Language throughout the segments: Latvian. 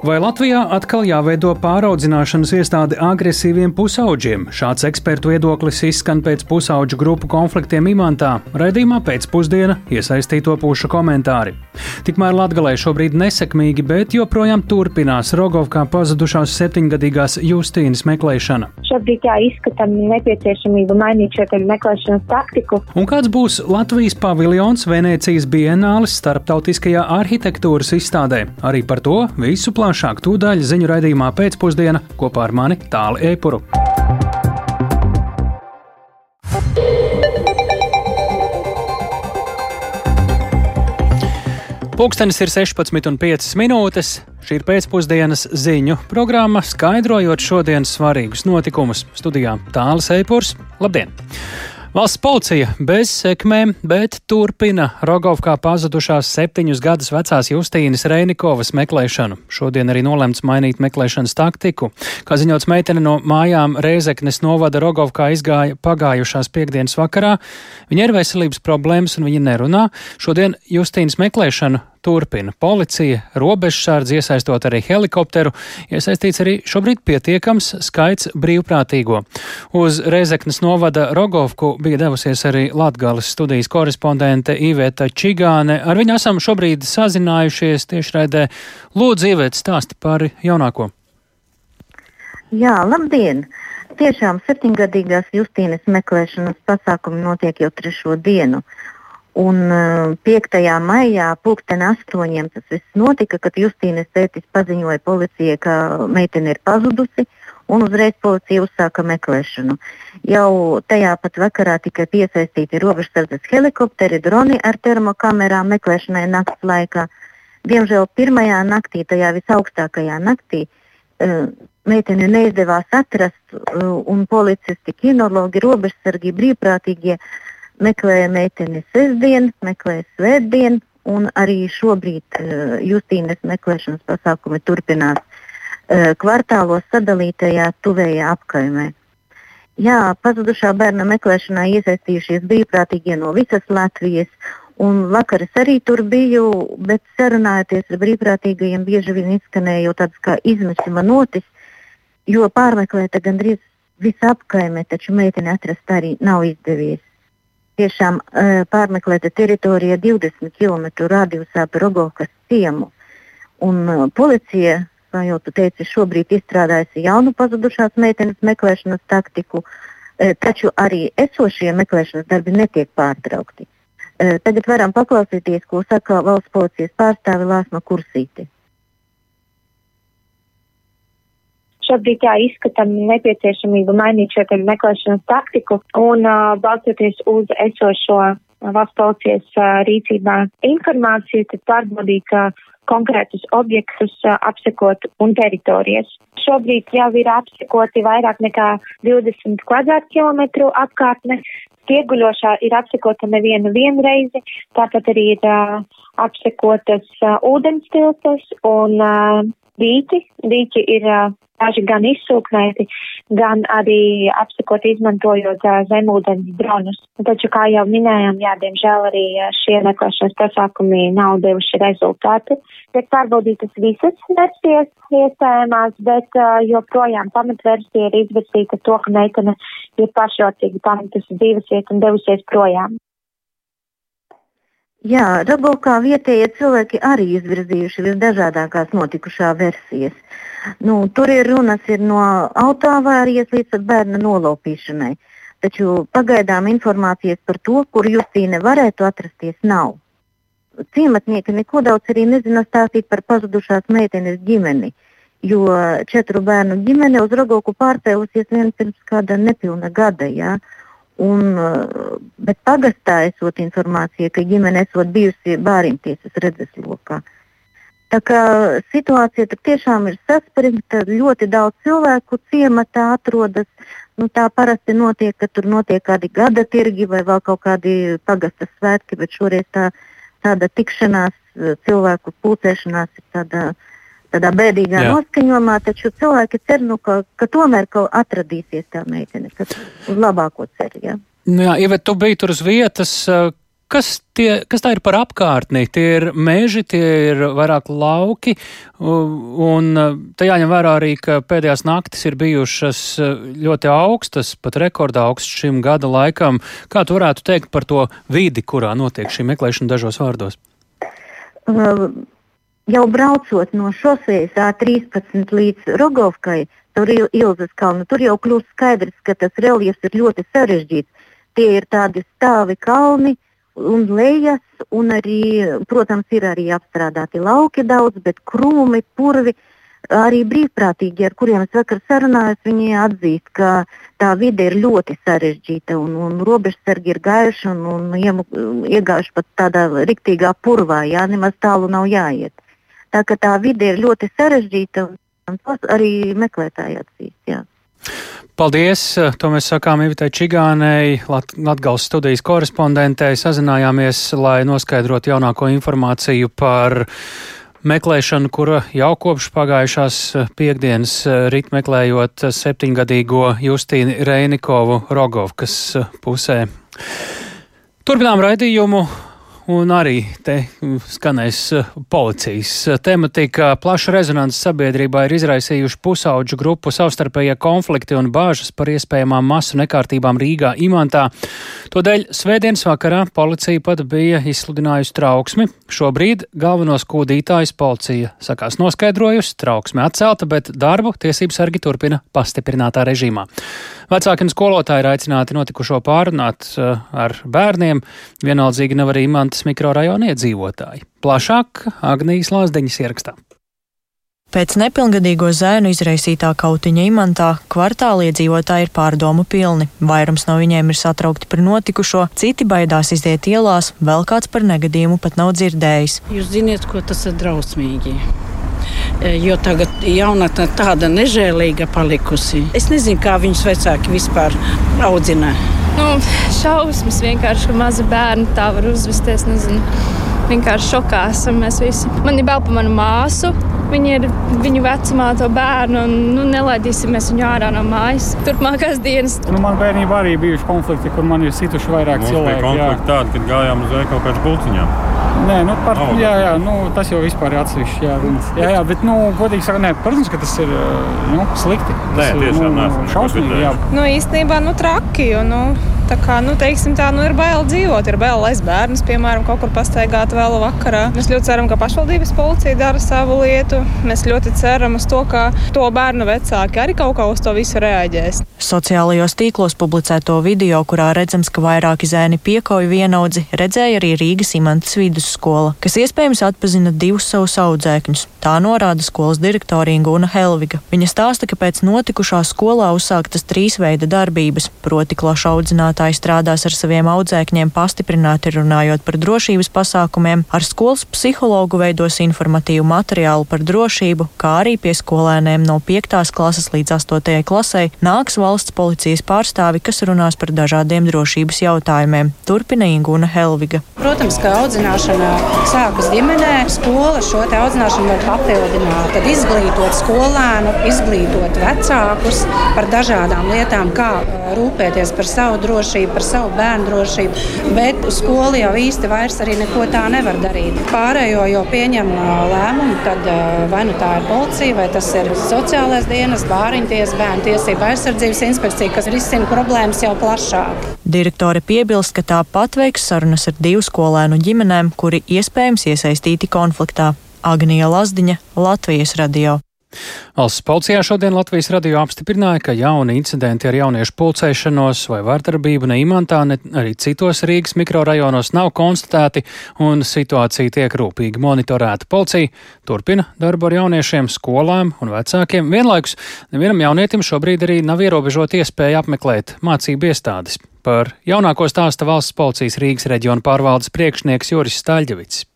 Vai Latvijā atkal jāveido pāraudzināšanas iestāde agresīviem pusauģiem? Šāds ekspertu viedoklis izskan pēc pusauģu grupu konfliktiem Imantā. Radījumā pēcpusdiena iesaistīto pušu komentāri. Tikmēr Latgalē šobrīd nesekmīgi, bet joprojām turpinās Rogovkā pazudušās septiņgadīgās Justīnas meklēšana. Šobrīd jā, izskatām nepieciešamību mainīt šo meklēšanas taktiku. Un kāds būs Latvijas paviljons Venecijas bienālis starptautiskajā arhitektūras izstādē? Arī par to visu plānu plašāk tūdaļ ziņu raidījumā pēcpusdiena kopā ar mani Tāli Eipuru. Pūkstens ir 16,5 minūtes. Šī ir pēcpusdienas ziņu programma, skaidrojot šodienas svarīgus notikumus. Studijā Tāls Eipurs. Labdien! Valsts policija bez sekmēm, bet turpina Rogovkā pazudušās septiņus gadus vecās Justīnas Reinikovas meklēšanu. Šodien arī nolemts mainīt meklēšanas taktiku. Kā ziņots, meitene no mājām Rēzeknes novada Rogovkā izgāja pagājušās piekdienas vakarā. Viņa ir veselības problēmas un viņa nerunā. Šodien Justīnas meklēšanu turpina policija, robežsardze, iesaistot arī helikopteru, iesaistīts arī šobrīd pietiekams skaits brīvprātīgo. Uz Rezeknas novada Rogovku bija devusies arī Latgales studijas korespondente Iveta Čigāne. Ar viņu esam šobrīd sazinājušies tiešraidē. Lūdzu, Iveta, stāsti par jaunāko. Jā, labdien! Tiešām septiņgadīgās Justīnas meklēšanas pasākumi notiek jau trešo dienu. Un 5. Eh, maijā, pulksten astoņiem, tas viss notika, kad Justīnas tētis paziņoja policijai, ka meitene ir pazudusi, un uzreiz policija uzsāka meklēšanu. Jau tajā pat vakarā tika piesaistīti robežsardzes helikopteri, droni ar termokamerām meklēšanai naktas laikā. Diemžēl pirmajā naktī, tajā visaugstākajā naktī, eh, meiteni neizdevās atrast, eh, un policisti, kinologi, robežsargi, brīvprātīgie meklēja meiteni sestdien, meklēja svētdien, un arī šobrīd uh, Justīnas meklēšanas pasākumi turpinās uh, kvartālos sadalītajā tuvējā apkaimē. Jā, pazudušā bērna meklēšanā iesaistījušies brīvprātīgie no visas Latvijas, un vakar es arī tur biju, bet sarunājoties ar brīvprātīgajiem, bieži vien izskanēja jau tāds kā izmisuma notis, jo pārmeklēta gandrīz visa apkaime, taču meiteni atrast arī nav izdevies tiešām uh, pārmeklēta teritorija 20 km radiusā par Rogovkas ciemu. Un uh, policija, kā jau tu teici, šobrīd izstrādājusi jaunu pazudušās meitenes meklēšanas taktiku, uh, taču arī esošie meklēšanas darbi netiek pārtraukti. Uh, tagad varam paklausīties, ko saka valsts policijas pārstāve Lāsma Kursīte. Šobrīd jā, izskatām nepieciešamību mainīt šo meklēšanas taktiku un uh, balstoties uz esošo valsts policijas rīcībā informāciju, tad pārbaudīt uh, konkrētus objektus, apsekot un teritorijas. Šobrīd jau ir apsekoti vairāk nekā 20 kvadrātkilometru apkārtne. Pieguļošā ir apsekota nevienu vienreizi, tāpat arī ir apsekotas ūdens tiltas un dīķi. Dīķi ir daži gan izsūknēti, gan arī apsakot izmantojot zemūdens dronus. Taču, kā jau minējām, jā, diemžēl arī šie meklēšanas pasākumi nav devuši rezultātu. Tiek pārbaudītas visas versijas iespējamās, bet joprojām pamatversija ir izvirzīta to, ka meitene ir pašrocīgi pametusi dzīvesvietu un devusies projām. Jā, Rabokā vietējie cilvēki arī izvirzījuši visdažādākās notikušā versijas. Nu, tur ir runas ir no autoavārijas līdz bērna nolaupīšanai. Taču pagaidām informācijas par to, kur Justīne varētu atrasties, nav. Ciematnieki neko daudz arī nezina stāstīt par pazudušās meitenes ģimeni, jo četru bērnu ģimene uz Rogoku pārcēlusies vien pirms kāda nepilna gada. Ja? Un, bet pagastā esot informācija, ka ģimene esot bijusi bāriņtiesas redzeslokā. Uh, Tā kā situācija tiešām ir saspringta, ļoti daudz cilvēku ciematā atrodas. Nu, tā parasti notiek, ka tur notiek kādi gada tirgi vai vēl kaut kādi pagastas svētki, bet šoreiz tā, tāda tikšanās, cilvēku pulcēšanās ir tādā, tādā bēdīgā Jā. noskaņojumā, taču cilvēki cer, nu, ka, ka tomēr ka atradīsies tā meitene, ka uz labāko ceļu. Ja? Nu jā, Ivet, tu biji tur uz vietas. kas, tie, kas tā ir par apkārtni? Tie ir meži, tie ir vairāk lauki, un te jāņem vērā arī, ka pēdējās naktis ir bijušas ļoti augstas, pat rekordā augsts šim gada laikam. Kā tu varētu teikt par to vidi, kurā notiek šī meklēšana dažos vārdos? Uh, jau braucot no šosejas A13 līdz Rogovkai, tur ir Ilzas kalna, tur jau kļūst skaidrs, ka tas reliefs ir ļoti sarežģīts. Tie ir tādi stāvi kalni un lejas, un arī, protams, ir arī apstrādāti lauki daudz, bet krūmi, purvi. Arī brīvprātīgi, ar kuriem es vakar sarunājos, viņi atzīst, ka tā vide ir ļoti sarežģīta un, un robežsargi ir gājuši un, un iemu, iegājuši pat tādā riktīgā purvā, jā, nemaz tālu nav jāiet. Tā ka tā vide ir ļoti sarežģīta un tos arī meklētāji atzīst. Jā. Paldies! To mēs sakām Ivitai Čigānei, Lat Latgals studijas korespondentei. Sazinājāmies, lai noskaidrotu jaunāko informāciju par meklēšanu, kura jau kopš pagājušās piekdienas rit meklējot septiņgadīgo Justīnu Reinikovu Rogovkas pusē. Turpinām raidījumu. Un arī te skanēs eh, policijas eh, tematika. Plaša rezonances sabiedrībā ir izraisījuši pusauģu grupu savstarpējie konflikti un bāžas par iespējamām masu nekārtībām Rīgā imantā. Todēļ svētdienas vakarā policija pat bija izsludinājusi trauksmi. Šobrīd galvenos kūdītājus policija sakās noskaidrojusi, trauksme atcelta, bet darbu tiesības sargi turpina pastiprinātā režīmā. Vecāki un skolotāji ir aicināti notikušo pārunāt uh, ar bērniem, vienaldzīgi nav arī Imantas mikrorajona iedzīvotāji. Plašāk Agnijas Lāsdeņas ierakstā. Pēc nepilngadīgo zēnu izraisītā kautiņa imantā kvartāli iedzīvotāji ir pārdomu pilni. Vairums no viņiem ir satraukti par notikušo, citi baidās iziet ielās, vēl kāds par negadījumu pat nav dzirdējis. Jūs zināt, ko tas ir drausmīgi. E, jo tagad jaunatne tāda nežēlīga palikusi. Es nezinu, kā viņus vecāki vispār audzina. Nu, šausmas vienkārši, ka mazi bērni tā var uzvesties. Nezinu. Vienkārši šokā esam mēs visi. Man ir bail par manu māsu. Viņa ir viņu vecumā, to bērnu, un nu, nelaidīsim viņu ārā no mājas. Turpmākās dienas. Nu, man bērnībā arī bijuši konflikti, kur man ir situši vairāk Mums cilvēku. Bija konflikti tādi, kad gājām uz veikalu pēc bulciņām. Nē, nu, par, jā, jā, nu, tas jau vispār ir atsevišķi. Jā, jā, jā, bet, nu, godīgi sakot, nē, protams, ka tas ir nu, slikti. Nē, tas tiešām ir nu, šausmīgi. Nu, īstenībā nu, traki. Jo, nu, tā kā, nu, teiksim, tā, nu, ir bail dzīvot, ir bail laist bērnus, piemēram, kaut kur pastaigāt vēl vakarā. Mēs ļoti ceram, ka pašvaldības policija dara savu lietu. Mēs ļoti ceram uz to, ka to bērnu vecāki arī kaut kā uz to visu reaģēs. Sociālajos tīklos publicēto video, kurā redzams, ka vairāki zēni piekauj vienaudzi, redzēja arī Rīgas imantas vidusskola, kas iespējams atpazina divus savus audzēkņus. Tā norāda skolas direktore Ingūna Helviga. Viņa stāsta, ka pēc notikušā skolā uzsāktas trīs veida darbības, proti klašu audzinātāji strādās ar saviem audzēkņiem pastiprināti runājot par drošības pasākumiem, ar skolas psihologu veidos informatīvu materiālu par drošību, kā arī pie skolēniem no 5. klases līdz 8. klasē nāks valsts policijas pārstāvi, kas runās par dažādiem drošības jautājumiem. Turpina Ingūna Helviga. Protams, ka audzināšana sākas ģimenē. Skola šo audzināšanu var papildināt, tad izglītot skolēnu, izglītot vecākus par dažādām lietām, kā uh, rūpēties par savu drošību, par savu bērnu drošību. Bet skola jau īsti vairs arī neko tā nevar darīt. Pārējo jau pieņem lēmumu, tad vai nu tā ir policija, vai tas ir sociālais dienas, bāriņties, bērnu tiesība aizsardzības inspekcija, kas risina problēmas jau plašāk. Direktore piebilst, ka tāpat veiks sarunas ar divu skolēnu ģimenēm, kuri iespējams iesaistīti konfliktā. Agnija Lazdiņa, Latvijas radio. Valsts policijā šodien Latvijas radio apstiprināja, ka jauni incidenti ar jauniešu pulcēšanos vai vardarbību ne Imantā, ne arī citos Rīgas mikrorajonos nav konstatēti un situācija tiek rūpīgi monitorēta. Policija turpina darbu ar jauniešiem, skolām un vecākiem. Vienlaikus nevienam jaunietim šobrīd arī nav ierobežota iespēja apmeklēt mācību iestādes. Par jaunāko stāsta valsts policijas Rīgas reģiona pārvaldes priekšnieks Juris Staļģevits.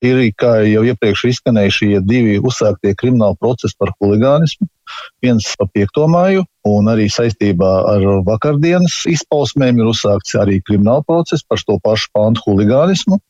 Ir, kā jau iepriekš izskanēja, šie divi uzsāktie krimināli procesi par huligānismu. viens pa piekto māju, un arī saistībā ar vakardienas izpausmēm ir uzsākts arī krimināla process par to pašu pantu huligānismu.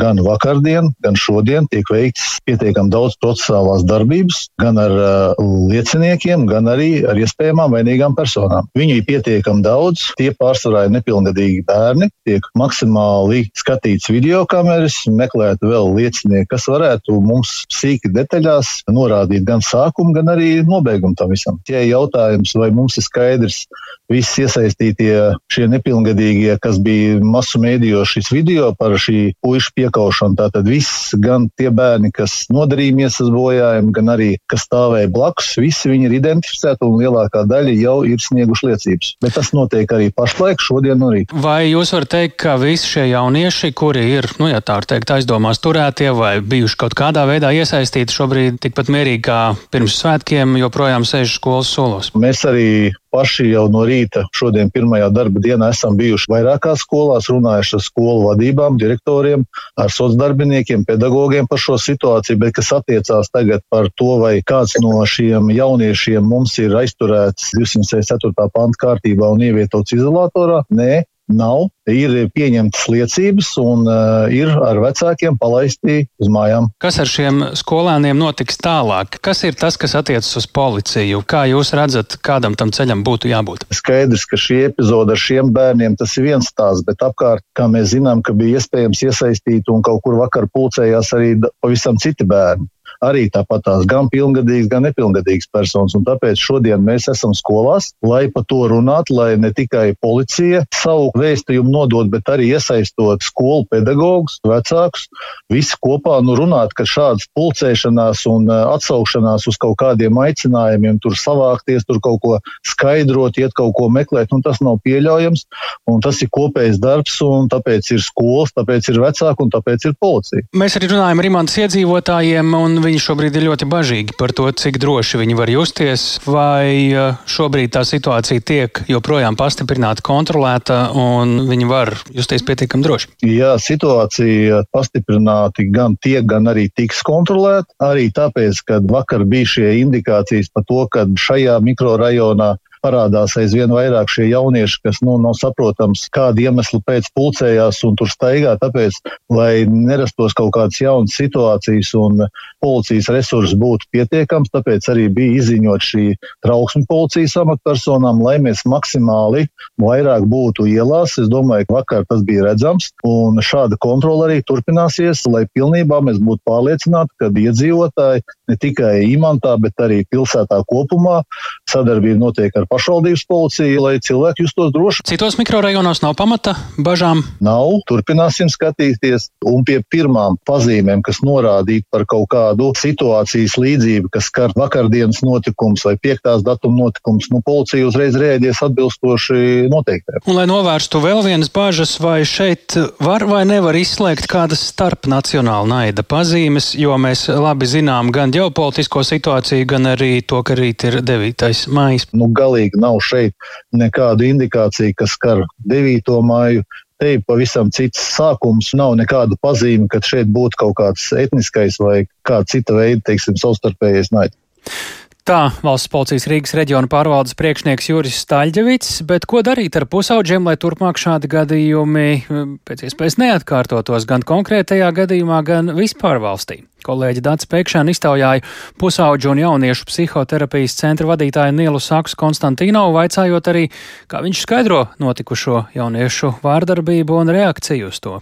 Gan vakardien, gan šodien tiek veikts pietiekami daudz procesālās darbības, gan ar uh, lieciniekiem, gan arī ar iespējamām vainīgām personām. Viņu ir pietiekami daudz, tie pārsvarā ir nepilngadīgi bērni, tiek maksimāli skatīts video kameras, meklēt vēl liecinieki, kas varētu mums sīki detaļās norādīt gan sākumu, gan arī nobeigumu tam visam. Tie jautājums, vai mums ir skaidrs, visi iesaistītie šie nepilngadīgie, kas bija masu mēdījos šis video par šī puišu piekaušanu. Tātad viss, gan tie bērni, kas nodarīja miesas bojājumu, gan arī, kas stāvēja blakus, visi viņi ir identificēti un lielākā daļa jau ir snieguši liecības. Bet tas notiek arī pašlaik, šodien un rīt. Vai jūs varat teikt, ka visi šie jaunieši, kuri ir, nu, ja tā var teikt, aizdomās turētie vai bijuši kaut kādā veidā iesaistīti, šobrīd tikpat mierīgi kā pirms svētkiem, joprojām sēž skolas solos? Mēs arī paši jau no rīta, šodien, pirmajā darba dienā, esam bijuši vairākās skolās, runājuši ar skolu vadībām, direktoriem, ar sociāldarbiniekiem, pedagogiem par šo situāciju, bet kas attiecās tagad par to, vai kāds no šiem jauniešiem mums ir aizturēts 204. panta kārtībā un ievietots izolatorā, nē, nav. Ir pieņemtas liecības un uh, ir ar vecākiem palaisti uz mājām. Kas ar šiem skolēniem notiks tālāk? Kas ir tas, kas attiecas uz policiju? Kā jūs redzat, kādam tam ceļam būtu jābūt? Skaidrs, ka šī epizode ar šiem bērniem tas ir viens stāsts, bet apkārt, kā mēs zinām, ka bija iespējams iesaistīt un kaut kur vakar pulcējās arī pavisam citi bērni arī tāpat tās gan pilngadīgas, gan nepilngadīgas personas. Un tāpēc šodien mēs esam skolās, lai par to runātu, lai ne tikai policija savu vēstījumu nodod, bet arī iesaistot skolu pedagogus, vecākus, visi kopā nu, runāt, ka šādas pulcēšanās un uh, atsaukšanās uz kaut kādiem aicinājumiem, tur savākties, tur kaut ko skaidrot, iet kaut ko meklēt, nu, tas nav pieļaujams. Tas ir kopējs darbs, un tāpēc ir skolas, tāpēc ir vecāki un tāpēc ir policija. Mēs arī runājam ar Rimantas iedzīvotājiem, un viņi šobrīd ir ļoti bažīgi par to, cik droši viņi var justies, vai eh, šobrīd tā situācija tiek joprojām pastiprināta, kontrolēta, un viņi var justies pietiekami droši. Jā, situācija pastiprināti gan tiek, gan arī tiks kontrolēta. Arī tāpēc, ka vakar bija šie indikācijas par to, ka šajā mikrorajonā parādās aizvien vairāk šie jaunieši, kas nu, nav saprotams, kāda iemesla pēc pulcējās un tur staigā. Tāpēc, lai nerastos kaut kādas jaunas situācijas un policijas resursi būtu pietiekams, tāpēc arī bija izziņot šī trauksme policijas amatpersonām, lai mēs maksimāli vairāk būtu ielās. Es domāju, ka vakar tas bija redzams, un šāda kontrola arī turpināsies, lai pilnībā mēs būtu pārliecināti, ka iedzīvotāji ne tikai Imantā, bet arī pilsētā kopumā sadarbība notiek ar pašvaldības policiju, lai cilvēki justos droši. Citos mikrorajonos nav pamata bažām? Nav. Turpināsim skatīties. Un pie pirmām pazīmēm, kas norādīja par kaut kādu situācijas līdzību, kas skar vakardienas notikums vai piektās datuma notikums, nu, policija uzreiz rēģēs atbilstoši noteiktēm. Un, lai novērstu vēl vienas bažas, vai šeit var vai nevar izslēgt kādas starpnacionāla naida pazīmes, jo mēs labi zinām gan ģeopolitisko situāciju, gan arī to, ka rīt ir 9. maijs. Nu, galīgi galīgi nav šeit nekādu indikāciju, kas skar 9. māju. Te ir pavisam cits sākums. Nav nekādu pazīmi, ka šeit būtu kaut kāds etniskais vai kāda cita veida, teiksim, savstarpējais naids. Tā valsts policijas Rīgas reģiona pārvaldes priekšnieks Juris Staļģevits, bet ko darīt ar pusauģiem, lai turpmāk šādi gadījumi pēc iespējas neatkārtotos gan konkrētajā gadījumā, gan vispār valstī? Kolēģi Dārts Pēkšēna iztaujāja pusauģu un jauniešu psihoterapijas centra vadītāju Nielu Saksu Konstantīnovu, vaicājot arī, kā viņš skaidro notikušo jauniešu vārdarbību un reakciju uz to.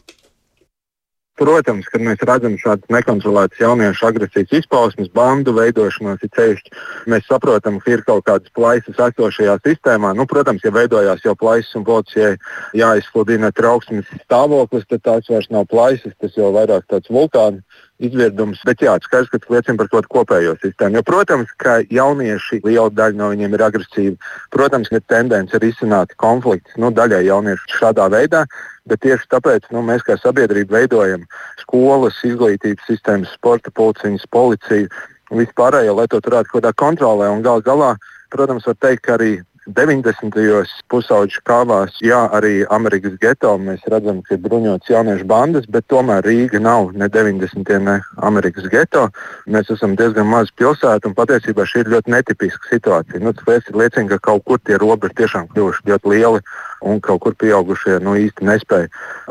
Protams, kad mēs redzam šādas nekontrolētas jauniešu agresijas izpausmes, bandu veidošanos, ir ceļš, mēs saprotam, ka ir kaut kādas plaisas esošajā sistēmā. Nu, protams, ja veidojās jau plaisas un policijai jāizsludina trauksmes stāvoklis, tad tās vairs nav plaisas, tas jau vairāk tāds vulkāns izvirdums. Bet jā, skaidrs, ka tas liecina par kaut kādu kopējo sistēmu. Jo, protams, ka jaunieši, liela daļa no viņiem ir agresīvi. Protams, ka tendence ir izsināt konfliktus nu, daļai jauniešu šādā veidā. Bet tieši tāpēc nu, mēs kā sabiedrība veidojam skolas, izglītības sistēmas, sporta pulciņus, policiju vispārējo, lai to turētu kaut kādā kontrolē. Un gal galā, protams, var teikt, ka arī 90. pusauģu kāvās, jā, arī Amerikas geto mēs redzam, ka ir bruņots jauniešu bandas, bet tomēr Rīga nav ne 90. ne Amerikas geto. Mēs esam diezgan maza pilsēta un patiesībā šī ir ļoti netipiska situācija. Nu, tas liecina, ka kaut kur tie robeži tiešām kļuvuši ļoti lieli un kaut kur pieaugušie nu, īsti nespēja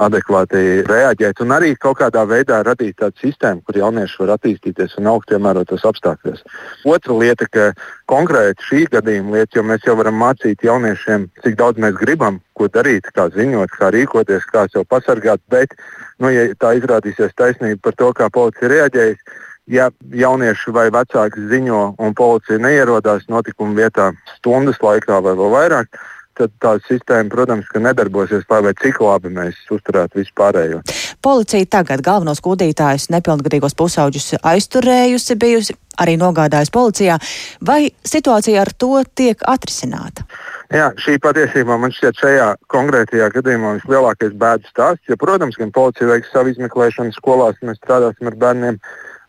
adekvāti reaģēt. Un arī kaut kādā veidā radīt tādu sistēmu, kur jaunieši var attīstīties un augt piemērotos apstākļos. Otra lieta, ka konkrēti šī gadījuma lieta, jo mēs jau varam mācīt jauniešiem, cik daudz mēs gribam, ko darīt, kā ziņot, kā rīkoties, kā sev pasargāt. Bet, nu, ja tā izrādīsies taisnība par to, kā policija reaģējas, ja jaunieši vai vecāki ziņo un policija neierodās notikuma vietā stundas laikā vai vēl vairāk, tad tā sistēma, protams, nedarbosies vai cik labi mēs uzturētu vispārējo. Policija tagad galvenos kūdītājus, nepilngadīgos pusauģus aizturējusi, bijusi arī nogādājusi policijā. Vai situācija ar to tiek atrisināta? Jā, šī patiesībā man šķiet šajā konkrētajā gadījumā vislielākais bēdas stāsts. Ja, protams, gan policija veiks savu izmeklēšanu skolās, mēs strādāsim ar bērniem,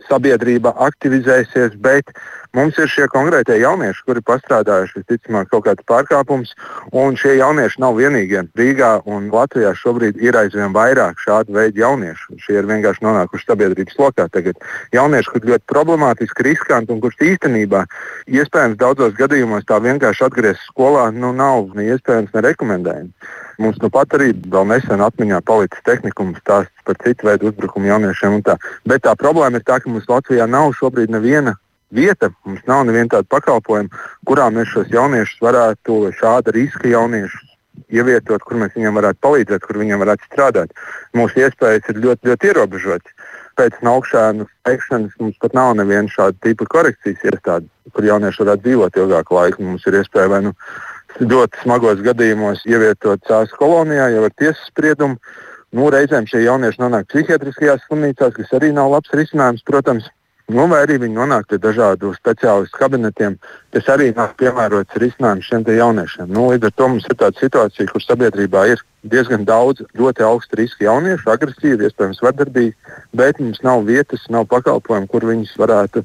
sabiedrība aktivizēsies, bet Mums ir šie konkrētie jaunieši, kuri pastrādājuši visticamāk kaut kāds pārkāpums, un šie jaunieši nav vienīgie. Rīgā un Latvijā šobrīd ir aizvien vairāk šādu veidu jauniešu. Šie ir vienkārši nonākuši sabiedrības lokā. Tagad jaunieši, kur ļoti problemātiski, riskanti un kurš īstenībā iespējams daudzos gadījumos tā vienkārši atgriezties skolā nu, nav ne iespējams, ne rekomendējams. Mums nu pat arī vēl nesen atmiņā palicis tehnikums stāsts par citu veidu uzbrukumu jauniešiem. Tā. Bet tā problēma ir tā, ka mums Latvijā nav šobrīd neviena vieta, mums nav neviena tāda pakalpojuma, kurā mēs šos jauniešus varētu, šāda riska jauniešus ievietot, kur mēs viņiem varētu palīdzēt, kur viņiem varētu strādāt. Mūsu iespējas ir ļoti, ļoti ierobežotas. Pēc augšānu veikšanas mums pat nav neviena šāda tipa korekcijas iestāde, kur jaunieši varētu dzīvot ilgāku laiku. Mums ir iespēja vai nu ļoti smagos gadījumos ievietot cēlus kolonijā, jau ar tiesas spriedumu. Nu, reizēm šie jaunieši nonāk psihiatriskajās slimnīcās, kas arī nav labs risinājums, protams. Nu, vai arī viņi nonāk pie dažādu speciālistu kabinetiem, kas arī nav piemērots risinājums šiem jauniešiem. Nu, līdz ar to mums ir tāda situācija, kur sabiedrībā ir diezgan daudz ļoti augsta riska jauniešu, agresīvi, iespējams, vardarbīgi, bet mums nav vietas, nav pakalpojumu, kur viņus varētu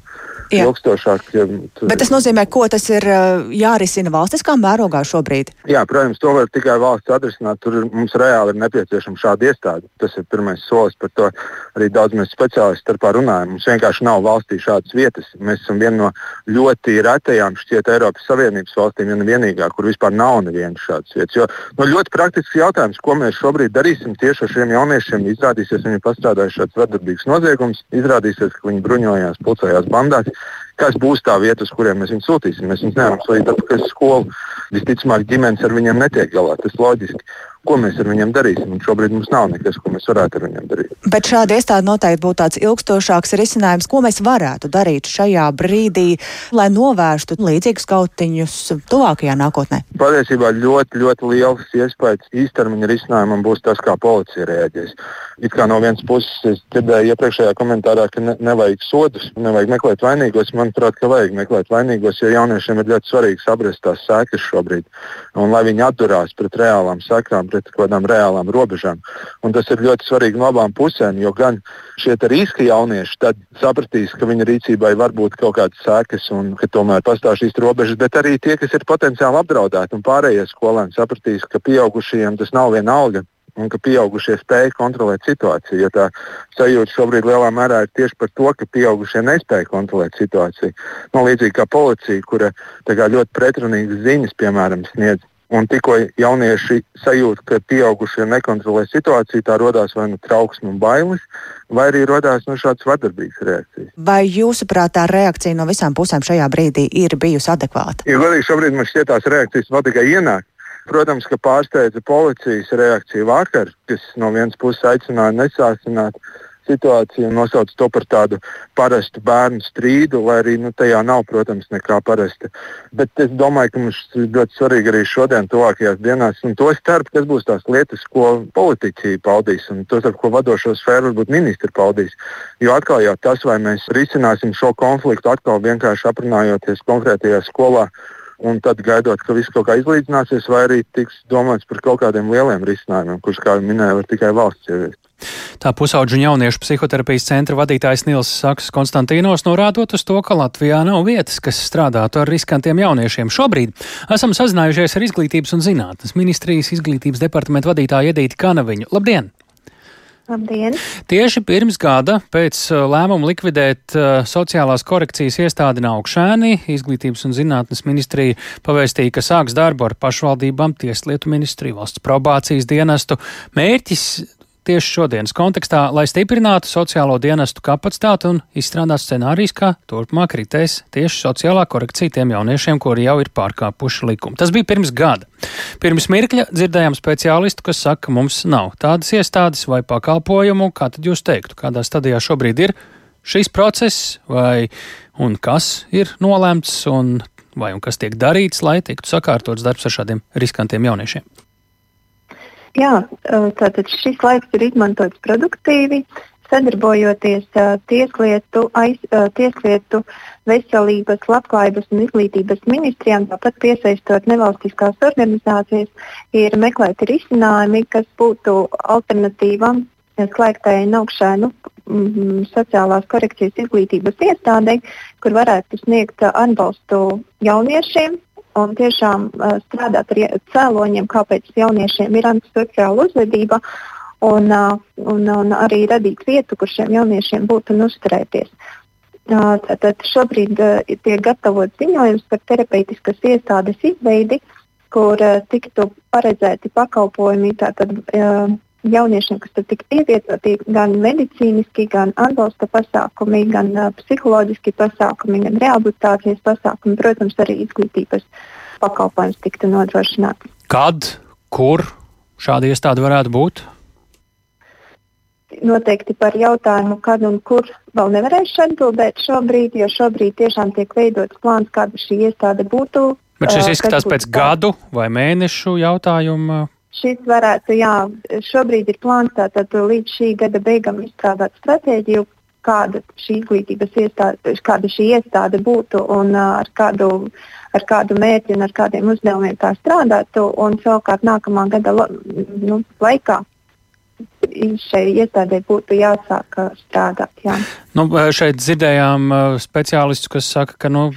Jā. ilgstošāk. Tur... Bet tas nozīmē, ko tas ir jārisina valstiskā mērogā šobrīd? Jā, protams, to var tikai valsts atrisināt. Tur mums reāli ir nepieciešama šāda iestāde. Tas ir pirmais solis, par to arī daudz mēs speciālisti starpā runājam. Mums vienkārši nav valstī šādas vietas. Mēs esam viena no ļoti retajām šķiet Eiropas Savienības valstīm, ne vienīgā, kur vispār nav nevienas šādas vietas. Jo no ļoti praktisks jautājums jautājums, ko mēs šobrīd darīsim tieši ar šiem jauniešiem. Izrādīsies, viņi pastrādājuši šādus vardarbīgus noziegumus, izrādīsies, ka viņi bruņojās, pulcējās bandās. Kas būs tā vieta, uz kuriem mēs viņus sūtīsim? Mēs viņus nevaram sūtīt atpakaļ uz skolu. Visticamāk, ģimenes ar viņiem netiek galā. Tas loģiski ko mēs ar viņiem darīsim. Un šobrīd mums nav nekas, ko mēs varētu ar viņiem darīt. Bet šāda iestāde noteikti būtu tāds ilgstošāks risinājums, ko mēs varētu darīt šajā brīdī, lai novērstu līdzīgus kautiņus tuvākajā nākotnē. Patiesībā ļoti, ļoti liels iespējas īstermiņa risinājumam būs tas, kā policija reaģēs. It kā no vienas puses es dzirdēju iepriekšējā komentārā, ka ne, nevajag sodus, nevajag meklēt vainīgos. Manuprāt, ka vajag meklēt vainīgos, jo jauniešiem ir ļoti svarīgi saprast tās sekas šobrīd. Un lai viņi atturās pret reālām sekām, pret kādām reālām robežām. Un tas ir ļoti svarīgi no abām pusēm, jo gan šie riska jaunieši sapratīs, ka viņa rīcībai var būt kaut kādas sekas un ka tomēr pastāv šīs robežas, bet arī tie, kas ir potenciāli apdraudēti un pārējie skolēni sapratīs, ka pieaugušajiem tas nav viena alga un ka pieaugušie spēj kontrolēt situāciju. Jo tā sajūta šobrīd lielā mērā ir tieši par to, ka pieaugušie nespēja kontrolēt situāciju. No nu, līdzīgi kā policija, kura ļoti pretrunīgas ziņas, piemēram, sniedz Un tikko jaunieši sajūt, ka pieaugušie nekontrolē situāciju, tā radās vai nu trauksme un bailes, vai arī radās nu, šādas vardarbīgas reakcijas. Vai jūsuprāt, tā reakcija no visām pusēm šajā brīdī ir bijusi adekvāta? Ja godīgi šobrīd man šķiet, tās reakcijas vēl tikai ienāk. Protams, ka pārsteidza policijas reakcija vakar, kas no vienas puses aicināja nesācināt situāciju un nosauc to par tādu parastu bērnu strīdu, lai arī nu, tajā nav, protams, nekā parasta. Bet es domāju, ka mums ļoti svarīgi arī šodien, tuvākajās dienās, un to starp, kas būs tās lietas, ko politiķi paudīs, un to starp, ko vadošo sfēru varbūt ministri paudīs. Jo atkal jau tas, vai mēs risināsim šo konfliktu atkal vienkārši aprunājoties konkrētajā skolā un tad gaidot, ka viss kaut kā izlīdzināsies, vai arī tiks domāts par kaut kādiem lieliem risinājumiem, kurus, kā jau minēju, var tikai valsts ieviest. Tā pusauģu un jauniešu psihoterapijas centra vadītājs Nils Saks Konstantīnos norādot uz to, ka Latvijā nav vietas, kas strādātu ar riskantiem jauniešiem. Šobrīd esam sazinājušies ar Izglītības un zinātnes ministrijas izglītības departamentu vadītāju Edīti Kanaviņu. Labdien! Labdien! Tieši pirms gada pēc uh, lēmuma likvidēt uh, sociālās korekcijas iestādi Naukšēni, Izglītības un zinātnes ministrija pavēstīja, ka sāks darbu ar pašvaldībām, Tieslietu ministriju, valsts probācijas dienestu. Mērķis tieši šodienas kontekstā, lai stiprinātu sociālo dienestu kapacitāti un izstrādātu scenārijus, kā turpmāk ritēs tieši sociālā korekcija tiem jauniešiem, kuri jau ir pārkāpuši likumu. Tas bija pirms gada. Pirms mirkļa dzirdējām speciālistu, kas saka, ka mums nav tādas iestādes vai pakalpojumu. Kā tad jūs teiktu, kādā stadijā šobrīd ir šis process vai un kas ir nolēmts un vai un kas tiek darīts, lai tiktu sakārtots darbs ar šādiem riskantiem jauniešiem? Jā, tātad šis laiks ir izmantots produktīvi, sadarbojoties tieslietu, aiz, tieslietu veselības, labklājības un izglītības ministrijām, tāpat piesaistot nevalstiskās organizācijas, ir meklēti risinājumi, kas būtu alternatīvam slēgtajai naukšēnu sociālās korekcijas izglītības iestādei, kur varētu sniegt atbalstu jauniešiem, un tiešām uh, strādāt ar cēloņiem, kāpēc jauniešiem ir antisociāla uzvedība, un, uh, un, un arī radīt vietu, kur šiem jauniešiem būtu uzturēties. Uh, tātad šobrīd uh, tiek gatavots ziņojums par terapeitiskas iestādes izveidi, kur uh, tiktu paredzēti pakalpojumi tātad, uh, jauniešiem, kas tur tika ievietoti, gan medicīniski, gan atbalsta pasākumi, gan uh, psiholoģiski pasākumi, gan rehabilitācijas pasākumi, protams, arī izglītības pakalpojums tiktu nodrošināts. Kad, kur šāda iestāde varētu būt? Noteikti par jautājumu, kad un kur vēl nevarēšu atbildēt šobrīd, jo šobrīd tiešām tiek veidots plāns, kāda šī iestāde būtu. Bet šis izskatās pēc gadu vai mēnešu jautājuma Šis varētu, jā, šobrīd ir plāns tātad līdz šī gada beigām izstrādāt stratēģiju, kāda šī izglītības iestāde, kāda šī iestāde būtu un ar kādu, ar kādu mērķi un ar kādiem uzdevumiem tā strādātu. Un savukārt nākamā gada nu, laikā šai iestādē būtu jāsāk strādāt. Jā. Nu, šeit dzirdējām speciālistus, kas saka, ka nu,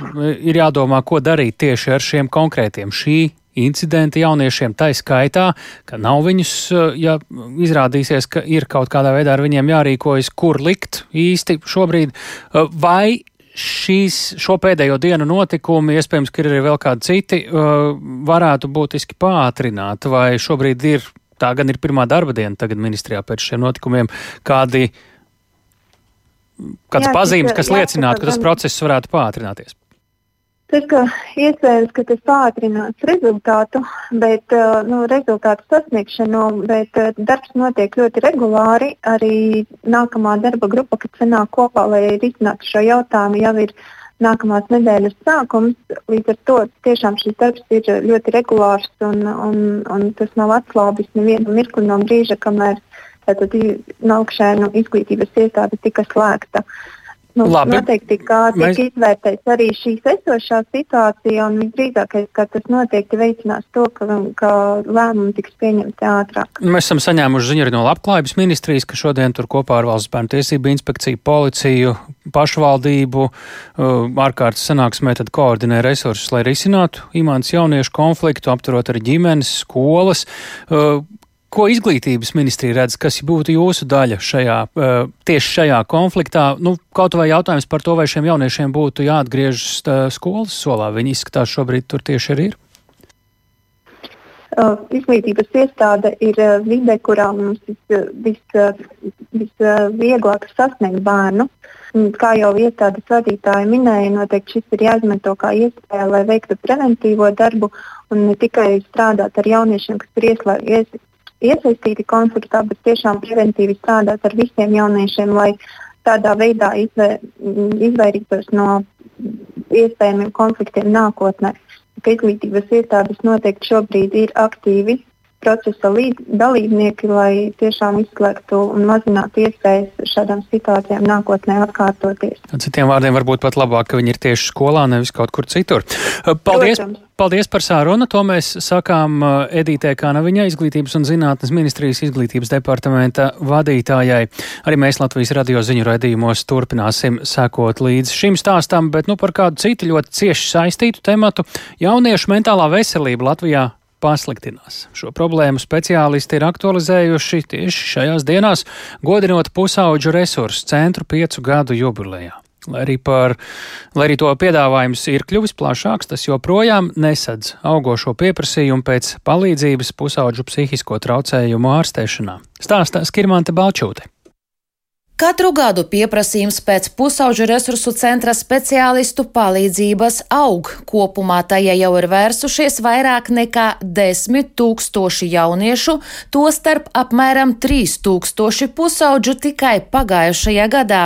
ir jādomā, ko darīt tieši ar šiem konkrētiem šī incidenti jauniešiem, tā skaitā, ka nav viņus, eh, ja izrādīsies, ka ir kaut kādā veidā ar viņiem jārīkojas, kur likt īsti šobrīd, eh, vai šīs, šo pēdējo dienu notikumi, iespējams, ka ir arī vēl kādi citi, eh, varētu būtiski pātrināt, vai šobrīd ir, tā gan ir pirmā darba diena tagad ministrijā pēc šiem notikumiem, kādi, kāds jā, pazīmes, kas liecinātu, ka tas process varētu pātrināties? Tas, ka iespējams, ka tas pātrinās rezultātu, bet uh, nu, rezultātu sasniegšanu, bet uh, darbs notiek ļoti regulāri. Arī nākamā darba grupa, kad sanāk kopā, lai risinātu šo jautājumu, jau ir nākamās nedēļas sākums. Līdz ar to tiešām šis darbs ir ļoti regulārs un, un, un tas nav atslābis nevienu mirkli no brīža, kamēr tātad naukšēnu izglītības iestāde tika slēgta. Uh, Nu, Labi. Noteikti, kā tiek Mēs... izvērtēts arī šīs esošā situācija, un visdrīzākais, ka tas noteikti veicinās to, ka, ka lēmumi tiks pieņemti ātrāk. Mēs esam saņēmuši ziņu arī no Labklājības ministrijas, ka šodien tur kopā ar Valsts bērnu tiesību inspekciju, policiju, pašvaldību uh, ārkārtas sanāksmē tad koordinē resursus, lai risinātu imants jauniešu konfliktu, apturot arī ģimenes, skolas. Ko izglītības ministrija redz, kas būtu jūsu daļa šajā, eh, tieši šajā konfliktā? Nu, kaut vai jautājums par to, vai šiem jauniešiem būtu jāatgriežas eh, skolas solā. Viņi izskatās šobrīd tur tieši arī ir. Uh, izglītības iestāde ir vide, kurā mums visvieglāk vis, vis, sasniegt bērnu. Kā jau iestādes vadītāji minēja, noteikti šis ir jāizmanto kā iespēja, lai veiktu preventīvo darbu un ne tikai strādāt ar jauniešiem, kas ir iesaistīti konfliktā, bet tiešām preventīvi strādāt ar visiem jauniešiem, lai tādā veidā izvē, izvairītos no iespējamiem konfliktiem nākotnē. Izglītības iestādes noteikti šobrīd ir aktīvi procesa dalībnieki, lai tiešām izslēgtu un mazinātu iespējas šādām situācijām nākotnē atkārtoties. Citiem vārdiem varbūt pat labāk, ka viņi ir tieši skolā, nevis kaut kur citur. Paldies! Protams. Paldies par sārunu. To mēs sakām Edītē Kanaviņai, Izglītības un zinātnes ministrijas izglītības departamenta vadītājai. Arī mēs Latvijas radio ziņu raidījumos turpināsim sekot līdz šim stāstam, bet nu par kādu citu ļoti cieši saistītu tematu - jauniešu mentālā veselība Latvijā pasliktinās. Šo problēmu speciālisti ir aktualizējuši tieši šajās dienās, godinot pusauģu resursu centru piecu gadu jubilejā. Lai arī, par, lai arī to piedāvājums ir kļuvis plašāks, tas joprojām nesadz augošo pieprasījumu pēc palīdzības pusauģu psihisko traucējumu ārstēšanā. Stāstā Skirmante Balčūte. Katru gadu pieprasījums pēc pusauģu resursu centra speciālistu palīdzības aug. Kopumā tajā jau ir vērsušies vairāk nekā 10 tūkstoši jauniešu, tostarp apmēram 3 tūkstoši pusauģu tikai pagājušajā gadā.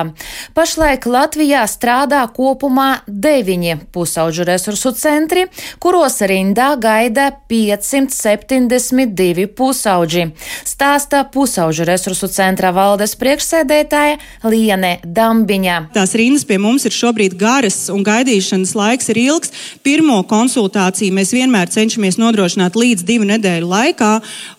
Pašlaik Latvijā strādā kopumā 9 pusauģu resursu centri, kuros rindā gaida 572 pusauģi. Stāsta pusauģu resursu centra valdes priekšsēdētāja vadītāja Liene Dambiņa. Tās rindas pie mums ir šobrīd garas un gaidīšanas laiks ir ilgs. Pirmo konsultāciju mēs vienmēr cenšamies nodrošināt līdz divu nedēļu laikā,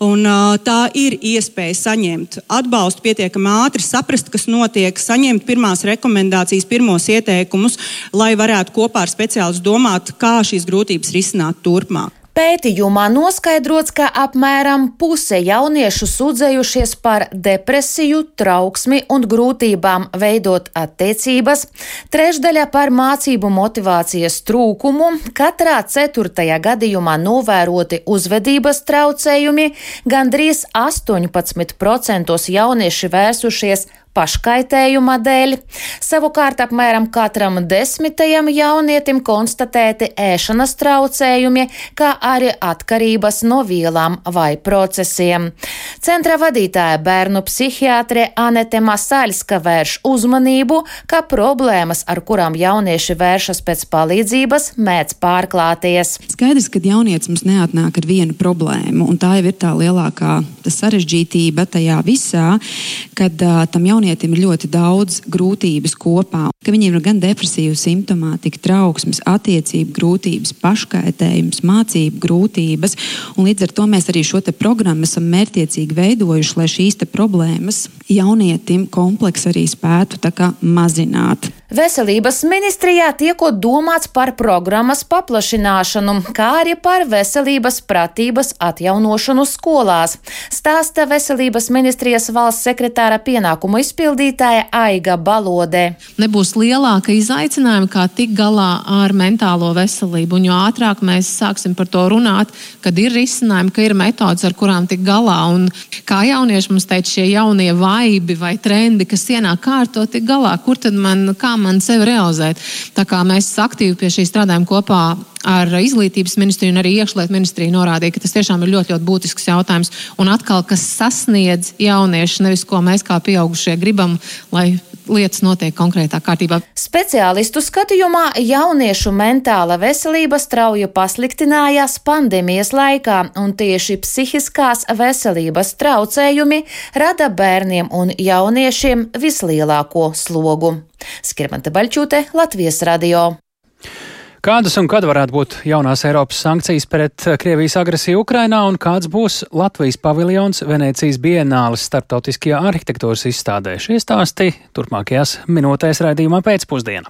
un tā ir iespēja saņemt atbalstu pietiekami ātri, saprast, kas notiek, saņemt pirmās rekomendācijas, pirmos ieteikumus, lai varētu kopā ar speciālistu domāt, kā šīs grūtības risināt turpmāk. Pētījumā noskaidrots, ka apmēram puse jauniešu sūdzējušies par depresiju, trauksmi un grūtībām veidot attiecības, trešdaļa par mācību motivācijas trūkumu, katrā ceturtajā gadījumā novēroti uzvedības traucējumi, gandrīz 18% jaunieši vērsušies paškaitējuma dēļ. Savukārt apmēram katram desmitajam jaunietim konstatēti ēšanas traucējumi, kā arī atkarības no vielām vai procesiem. Centra vadītāja bērnu psihiatre Anete Masaļska vērš uzmanību, ka problēmas, ar kurām jaunieši vēršas pēc palīdzības, mēdz pārklāties. Skaidrs, ka jaunietis mums neatnāk ar vienu problēmu, un tā jau ir tā lielākā sarežģītība tajā visā, kad uh, tam jaunietim jaunietim ir ļoti daudz grūtības kopā. Ka viņiem ir gan depresīva simptomātika, trauksmes, attiecību grūtības, paškaitējums, mācību grūtības. Līdz ar to mēs arī šo programmu esam mērķiecīgi veidojuši, lai šīs problēmas jaunietim kompleks arī spētu mazināt. Veselības ministrijā tiekot domāts par programmas paplašināšanu, kā arī par veselības pratības atjaunošanu skolās, stāsta Veselības ministrijas valsts sekretāra pienākumu izpildītāja Aiga Balodē. Nebūs lielāka izaicinājuma, kā tik galā ar mentālo veselību, un jo ātrāk mēs sāksim par to runāt, kad ir risinājumi, ka ir metodas, ar kurām tik galā, un kā jaunieši mums teica, šie jaunie vaibi vai trendi, kas ienāk kārto tik galā, kur tad man, kā man sevi realizēt. Tā kā mēs aktīvi pie šī strādājam kopā ar izglītības ministriju un arī iekšlietu ministriju norādīja, ka tas tiešām ir ļoti, ļoti būtisks jautājums. Un atkal, kas sasniedz jaunieši, nevis ko mēs kā pieaugušie gribam, lai lietas notiek konkrētā kārtībā. Speciālistu skatījumā jauniešu mentāla veselība strauji pasliktinājās pandēmijas laikā, un tieši psihiskās veselības traucējumi rada bērniem un jauniešiem vislielāko slogu. Skirmante Baļķūte, Latvijas radio. Kādas un kad varētu būt jaunās Eiropas sankcijas pret Krievijas agresiju Ukrainā un kāds būs Latvijas paviljons Venecijas bienāles starptautiskajā arhitektūras izstādē? Šie stāsti turpmākajās minūtēs raidījumā pēcpusdienā.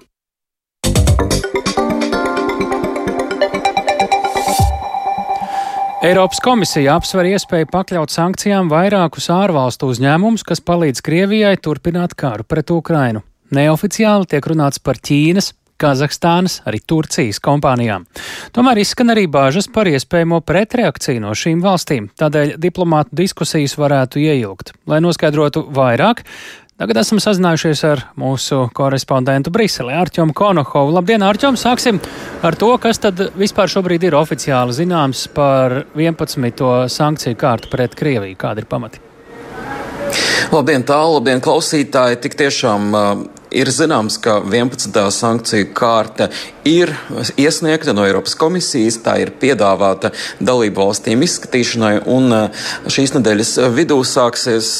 Eiropas komisija apsver iespēju pakļaut sankcijām vairākus ārvalstu uzņēmumus, kas palīdz Krievijai turpināt karu pret Ukrainu. Neoficiāli tiek runāts par Ķīnas, Kazahstānas, arī Turcijas kompānijām. Tomēr izskan arī bāžas par iespējamo pretreakciju no šīm valstīm, tādēļ diplomātu diskusijas varētu ieilgt. Lai noskaidrotu vairāk, Tagad esam sazinājušies ar mūsu korespondentu Briselē, Arčumu Konohovu. Labdien, Arčum! Sāksim ar to, kas tad vispār šobrīd ir oficiāli zināms par 11. sankciju kārtu pret Krieviju. Kādi ir pamati? Labdien, tālu, labdien, klausītāji! Tik tiešām Ir zināms, ka 11. sankciju kārta ir iesniegta no Eiropas komisijas, tā ir piedāvāta dalību valstīm izskatīšanai, un šīs nedēļas vidū sāksies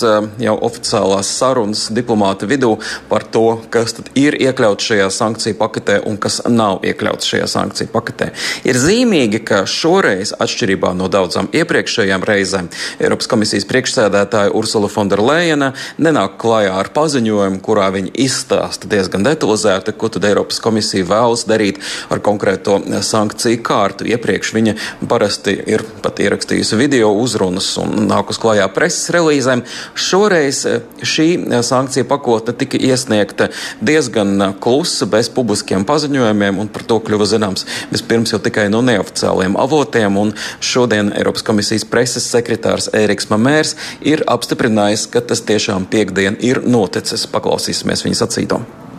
jau oficiālās sarunas diplomāta vidū par to, kas tad ir iekļauts šajā sankciju paketē un kas nav iekļauts šajā sankciju paketē. Ir zīmīgi, ka šoreiz, atšķirībā no daudzām iepriekšējām reizēm, Eiropas komisijas priekšsēdētāja Ursula Fonderleina nenāk klajā ar paziņojumu, kurā viņa izstāsta diezgan detalizēti, ko tad Eiropas komisija vēlas darīt ar konkrēto sankciju kārtu. Iepriekš viņa parasti ir pat ierakstījusi video uzrunas un nākus klajā preses relīzēm. Šoreiz šī sankcija pakotne tika iesniegta diezgan klusa, bez publiskiem paziņojumiem, un par to kļuva zināms vispirms jau tikai no neoficiāliem avotiem. Šodien Eiropas komisijas preses sekretārs Ēriks Mamērs ir apstiprinājis, ka tas tiešām piekdien ir noticis. Paklausīsimies viņa momento.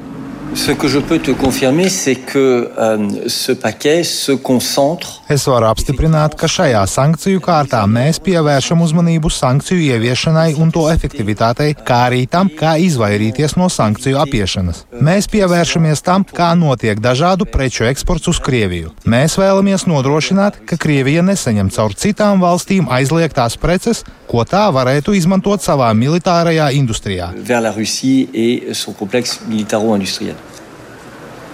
Ce que je peux te confirmer, c'est que euh, ce paquet se concentre. Es varu apstiprināt, ka šajā sankciju kārtā mēs pievēršam uzmanību sankciju ieviešanai un to efektivitātei, kā arī tam, kā izvairīties no sankciju apiešanas. Mēs pievēršamies tam, kā notiek dažādu preču eksports uz Krieviju. Mēs vēlamies nodrošināt, ka Krievija nesaņem caur citām valstīm aizliegtās preces, ko tā varētu izmantot savā militārajā industrijā. Vers la Russie et son complexe militaro-industriel.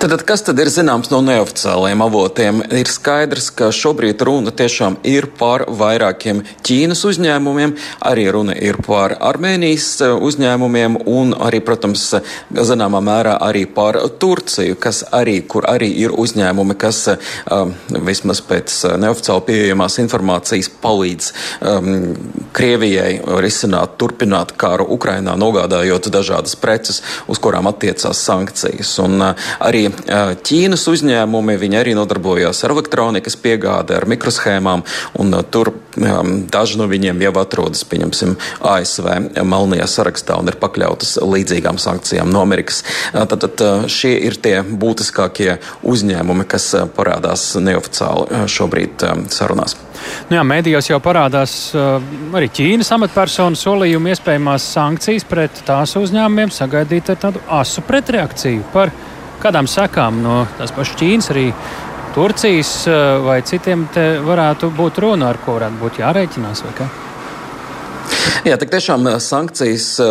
Tad, kas tad ir zināms no neoficiālajiem avotiem? Ir skaidrs, ka šobrīd runa tiešām ir par vairākiem Ķīnas uzņēmumiem, arī runa ir par Armēnijas e, uzņēmumiem un arī, protams, zināmā mērā arī par Turciju, kas arī, kur arī ir uzņēmumi, kas um, vismaz pēc neoficiāli pieejamās informācijas palīdz um, Krievijai risināt, turpināt karu Ukrainā, nogādājot dažādas preces, uz kurām attiecās sankcijas. Un, uh, arī Ķīnas uzņēmumi, viņi arī nodarbojās ar elektronikas piegādi, ar mikroshēmām, un tur daži no viņiem jau atrodas, pieņemsim, ASV melnajā sarakstā un ir pakļautas līdzīgām sankcijām no Amerikas. Tad, tad šie ir tie būtiskākie uzņēmumi, kas parādās neoficiāli šobrīd sarunās. Nu jā, mēdījos jau parādās arī Ķīnas amatpersonu solījumi iespējamās sankcijas pret tās uzņēmumiem sagaidīt ar tādu asu pretreakciju par kādām sekām no tās pašas Ķīnas, arī Turcijas eh, vai citiem te varētu būt runa, ar ko varētu būt jārēķinās? Jā, tik tiešām eh, sankcijas eh,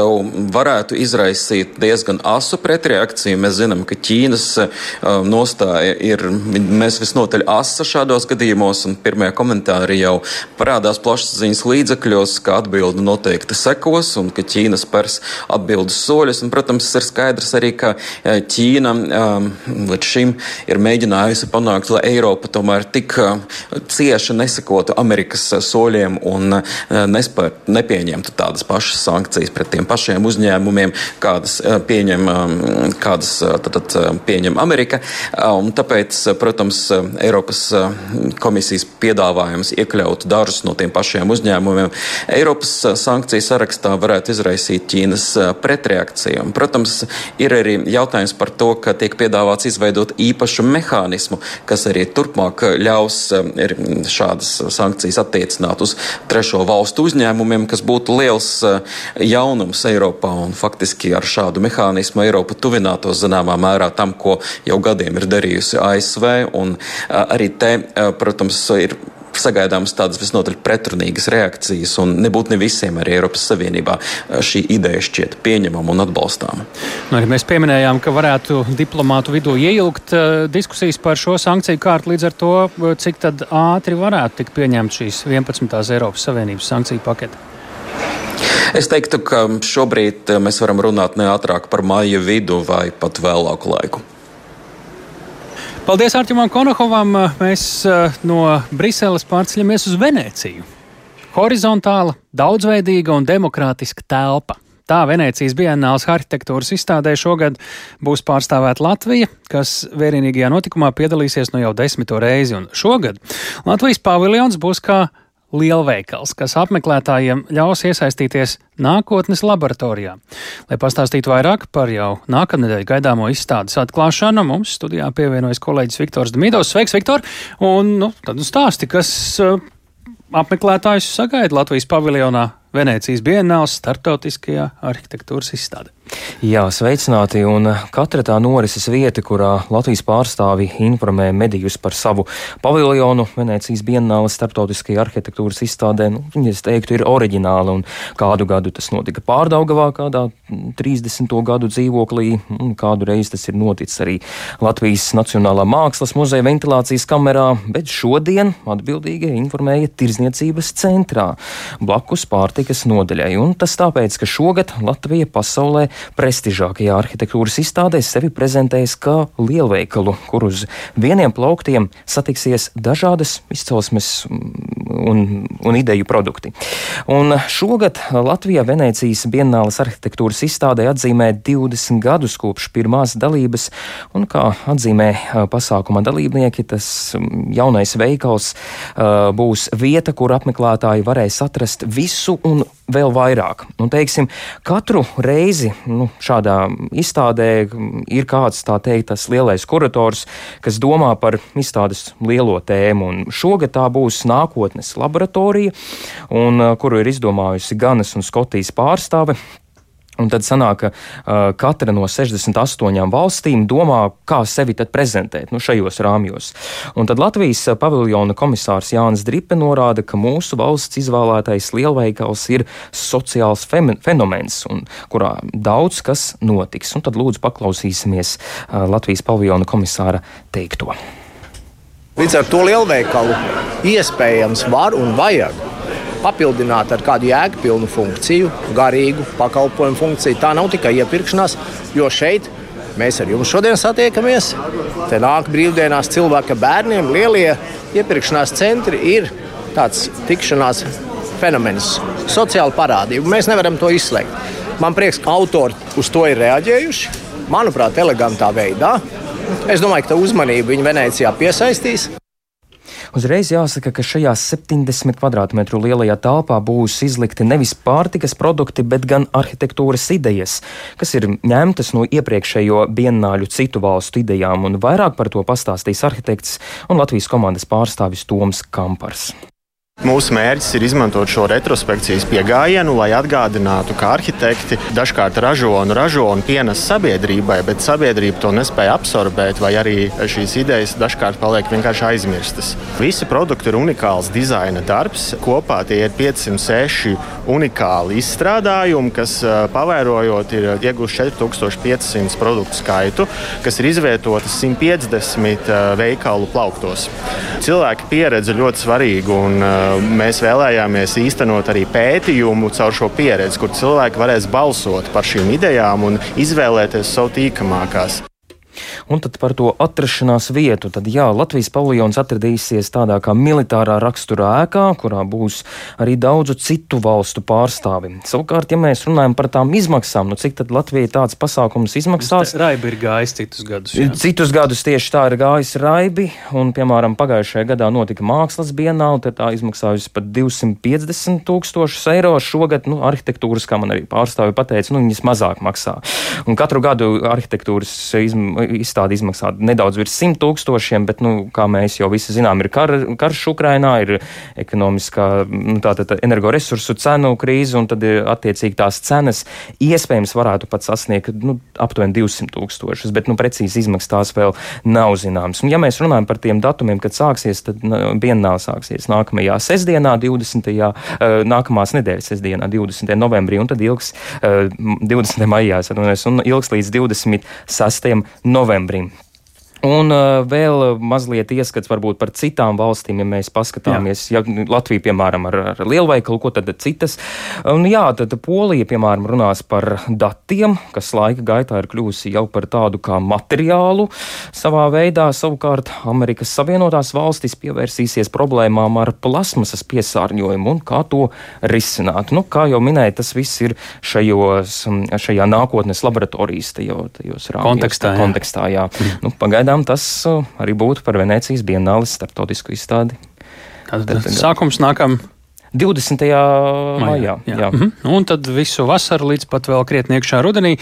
varētu izraisīt diezgan asu pretreakciju. Mēs zinām, ka Ķīnas eh, nostāja ir, mēs visnotaļ asa šādos gadījumos, un pirmie komentāri jau parādās plašsaziņas līdzekļos, ka atbildi noteikti sekos, un ka Ķīna spērs atbildes soļus. Un, protams, ir skaidrs arī, ka Ķīna līdz šim ir mēģinājusi panākt, lai Eiropa tomēr tik cieši nesakotu Amerikas soļiem un nespēr, nepie nepieņemtu tādas pašas sankcijas pret tiem pašiem uzņēmumiem, kādas eh, pieņem, um, kādas eh, tad, tad eh, pieņem Amerika. Un tāpēc, protams, Eiropas komisijas piedāvājums iekļaut dažus no tiem pašiem uzņēmumiem Eiropas sankciju sarakstā varētu izraisīt Ķīnas pretreakciju. Protams, ir arī jautājums par to, ka tiek piedāvāts izveidot īpašu mehānismu, kas arī turpmāk ļaus šādas sankcijas attiecināt uz trešo valstu uzņēmumiem, kas būtu liels eh, jaunums Eiropā. Faktiski ar šādu mehānismu Eiropa tuvinātos zināmā mērā tam, ko jau gadiem ir darījusi ASV. Un eh, arī te, eh, protams, ir sagaidāmas tādas visnotaļ pretrunīgas reakcijas, un nebūtu ne visiem arī Eiropas Savienībā šī ideja šķiet pieņemama un atbalstāma. Nu, mēs pieminējām, ka varētu diplomātu vidū ieilgt diskusijas par šo sankciju kārtu, līdz ar to, cik ātri varētu tikt pieņemt šīs 11. Eiropas Savienības sankciju paketi. Es teiktu, ka šobrīd eh, mēs varam runāt ne ātrāk par māja vidu vai pat vēlāku laiku. Paldies Arčimam Konohovam. Mēs eh, no Briseles pārceļamies uz Venēciju. Horizontāla, daudzveidīga un demokrātiska telpa. Tā Venecijas Bienālas arhitektūras izstādē šogad būs pārstāvēta Latvija, kas vērienīgajā notikumā piedalīsies no jau desmito reizi. Un šogad Latvijas paviljons būs kā lielveikals, kas apmeklētājiem ļaus iesaistīties nākotnes laboratorijā. Lai pastāstītu vairāk par jau nākamnedēļ gaidāmo izstādes atklāšanu, mums studijā pievienojas kolēģis Viktors Dmīdovs. Sveiks, Viktor! Un nu, tad stāsti, kas uh, apmeklētājus sagaida Latvijas paviljonā Venecijas Bienāls starptautiskajā arhitektūras izstādē. Jā, sveicināti. Un katra tā norises vieta, kurā Latvijas pārstāvi informē medijus par savu paviljonu Venecijas Bienāles starptautiskajā arhitektūras izstādē, nu, viņi, es teiktu, ir oriģināli. Un kādu gadu tas notika Pārdaugavā, kādā 30. gadu dzīvoklī, un kādu reizi tas ir noticis arī Latvijas Nacionālā mākslas muzeja ventilācijas kamerā, bet šodien atbildīgie informēja Tirzniecības centrā blakus pārtikas nodaļai. Un tas tāpēc, ka šogad Latvija pasaulē prestižākajā arhitektūras izstādē sevi prezentējis kā lielveikalu, kur uz vieniem plauktiem satiksies dažādas izcelsmes un, un ideju produkti. Un šogad Latvijā Venecijas Bienālas arhitektūras izstādē atzīmē 20 gadus kopš pirmās dalības, un kā atzīmē pasākuma dalībnieki, tas jaunais veikals būs vieta, kur apmeklētāji varēs atrast visu un vēl vairāk. Un, teiksim, katru reizi nu, šādā izstādē ir kāds teikt, tas lielais kurators, kas domā par izstādes lielo tēmu. Un šogad tā būs nākotnes laboratorija, un, kuru ir izdomājusi Ganas un Skotijas pārstāve. Un tad sanāk, ka katra no 68 valstīm domā, kā sevi prezentēt nu, šajos rāmjos. Un tad Latvijas paviljona komisārs Jānis Dripe norāda, ka mūsu valsts izvēlētais lielveikals ir sociāls fenomens, kurā daudz kas notiks. Un tad lūdzu paklausīsimies Latvijas paviljona komisāra teikto. Līdz ar to lielveikalu iespējams var un vajag papildināt ar kādu jēgpilnu funkciju, garīgu pakalpojumu funkciju. Tā nav tikai iepirkšanās, jo šeit mēs ar jums šodien satiekamies. Te nāk brīvdienās cilvēki ar bērniem. Lielie iepirkšanās centri ir tāds tikšanās fenomens, sociāla parādība. Mēs nevaram to izslēgt. Man prieks, ka autori uz to ir reaģējuši. Manuprāt, elegantā veidā. Es domāju, ka uzmanību viņi Venecijā piesaistīs. Uzreiz jāsaka, ka šajā 70 km2 lielajā telpā būs izlikti nevis pārtikas produkti, bet gan arhitektūras idejas, kas ir ņemtas no iepriekšējo bienāļu citu valstu idejām, un vairāk par to pastāstīs arhitekts un Latvijas komandas pārstāvis Toms Kampars. Mūsu mērķis ir izmantot šo retrospekcijas pieejamību, lai atgādinātu, ka arhitekti dažkārt ražo un ražo un pienes sabiedrībai, bet sabiedrība to nespēja absorbēt, vai arī šīs idejas dažkārt paliek vienkārši aizmirstas. Visi produkti ir unikāls dizaina darbs. Kopā tie ir 506 unikāli izstrādājumi, kas pavērojot ir ieguvuši 4500 produktu skaitu, kas ir izvietoti 150 veikalu plauktos. Cilvēka pieredze ļoti svarīga. Un, mēs vēlējāmies īstenot arī pētījumu caur šo pieredzi, kur cilvēki varēs balsot par šīm idejām un izvēlēties savu tīkamākās. Un tad par to atrašanās vietu. Tad, jā, Latvijas paviljons atradīsies tādā kā militārā rakstura ēkā, kurā būs arī daudzu citu valstu pārstāvi. Savukārt, ja mēs runājam par tām izmaksām, nu cik tad Latvijai tāds pasākums izmaksās? Raibi ir gājis citus gadus. Jā. Citus gadus tieši tā ir gājis Raibi, un, piemēram, pagājušajā gadā notika mākslas bienāla, tad tā izmaksājusi pat 250 tūkstošus eiro. Šogad, nu, arhitektūras, kā man arī pārstāvi pateica, nu, viņas mazāk maksā. Un katru gadu arhitektūras izstāde izmaksā nedaudz virs 100 tūkstošiem, bet, nu, kā mēs jau visi zinām, ir kar, karš Ukrainā, ir ekonomiskā, nu, tātad energoresursu cenu krīze, un tad ir attiecīgi tās cenas iespējams varētu pat sasniegt, nu, aptuveni 200 tūkstošus, bet, nu, precīzi izmaksas tās vēl nav zināmas. Un, ja mēs runājam par tiem datumiem, kad sāksies, tad nu, bienāla sāksies nākamajā sestdienā, 20. Uh, nākamās nedēļas sestdienā, 20. novembrī, un tad ilgs uh, 20. maijā, un ilgs līdz 26. novembrim. Un uh, vēl mazliet ieskats varbūt par citām valstīm, ja mēs paskatāmies, jā. ja Latvija, piemēram, ar, ar lielveikalu, ko tad citas. Un jā, tad Polija, piemēram, runās par datiem, kas laika gaitā ir kļūsi jau par tādu kā materiālu savā veidā. Savukārt Amerikas Savienotās valstis pievērsīsies problēmām ar plasmasas piesārņojumu un kā to risināt. Nu, kā jau minēju, tas viss ir šajos, šajā nākotnes laboratorijas tajos, tajos rāmjos, kontekstā. Jā. kontekstā jā. Mm. Nu, pagaidām pagaidām tas uh, arī būtu par Venecijas Bienāles starptautisku izstādi. Tad, tad sākums nākam 20. maijā. Jā. Jā. Mhm. Un tad visu vasaru līdz pat vēl krietni iekšā rudenī,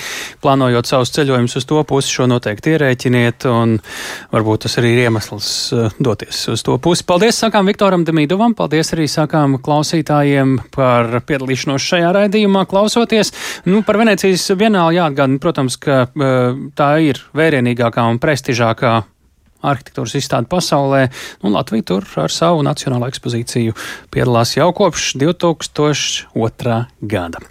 plānojot savus ceļojumus uz to pusi, šo noteikti ierēķiniet, un varbūt tas arī ir iemesls uh, doties uz to pusi. Paldies, sakām Viktoram Demīdovam, paldies arī sakām klausītājiem par piedalīšanos šajā raidījumā, klausoties. Nu, par Venecijas vienālu jāatgādina, protams, ka uh, tā ir vērienīgākā un prestižākā arhitektūras izstādi pasaulē, un Latvija tur ar savu nacionālo ekspozīciju piedalās jau kopš 2002. gada.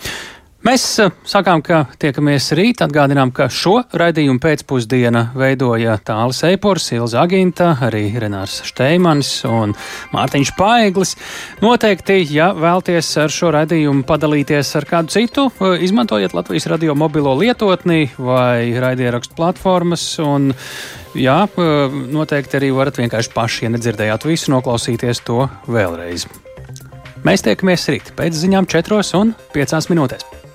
Mēs eh, sakām, ka tiekamies rīt. Atgādinām, ka šo raidījumu pēcpusdiena veidoja Tālis Eipors, Ilza Aginta, arī Renārs Šteimans un Mārtiņš Paeglis. Noteikti, ja vēlties ar šo raidījumu padalīties ar kādu citu, eh, izmantojiet Latvijas radio mobilo lietotni vai raidierakstu platformas. Un, jā, eh, noteikti arī varat vienkārši paši, ja nedzirdējāt visu, noklausīties to vēlreiz. Mēs tiekamies rīt pēc ziņām 4 un 5 minūtēs.